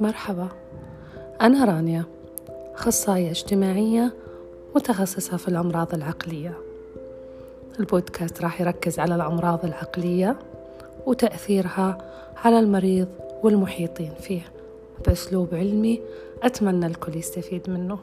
مرحبا. أنا رانيا أخصائية اجتماعية متخصصة في الأمراض العقلية. البودكاست راح يركز على الأمراض العقلية وتأثيرها على المريض والمحيطين فيه. بأسلوب علمي أتمنى الكل يستفيد منه.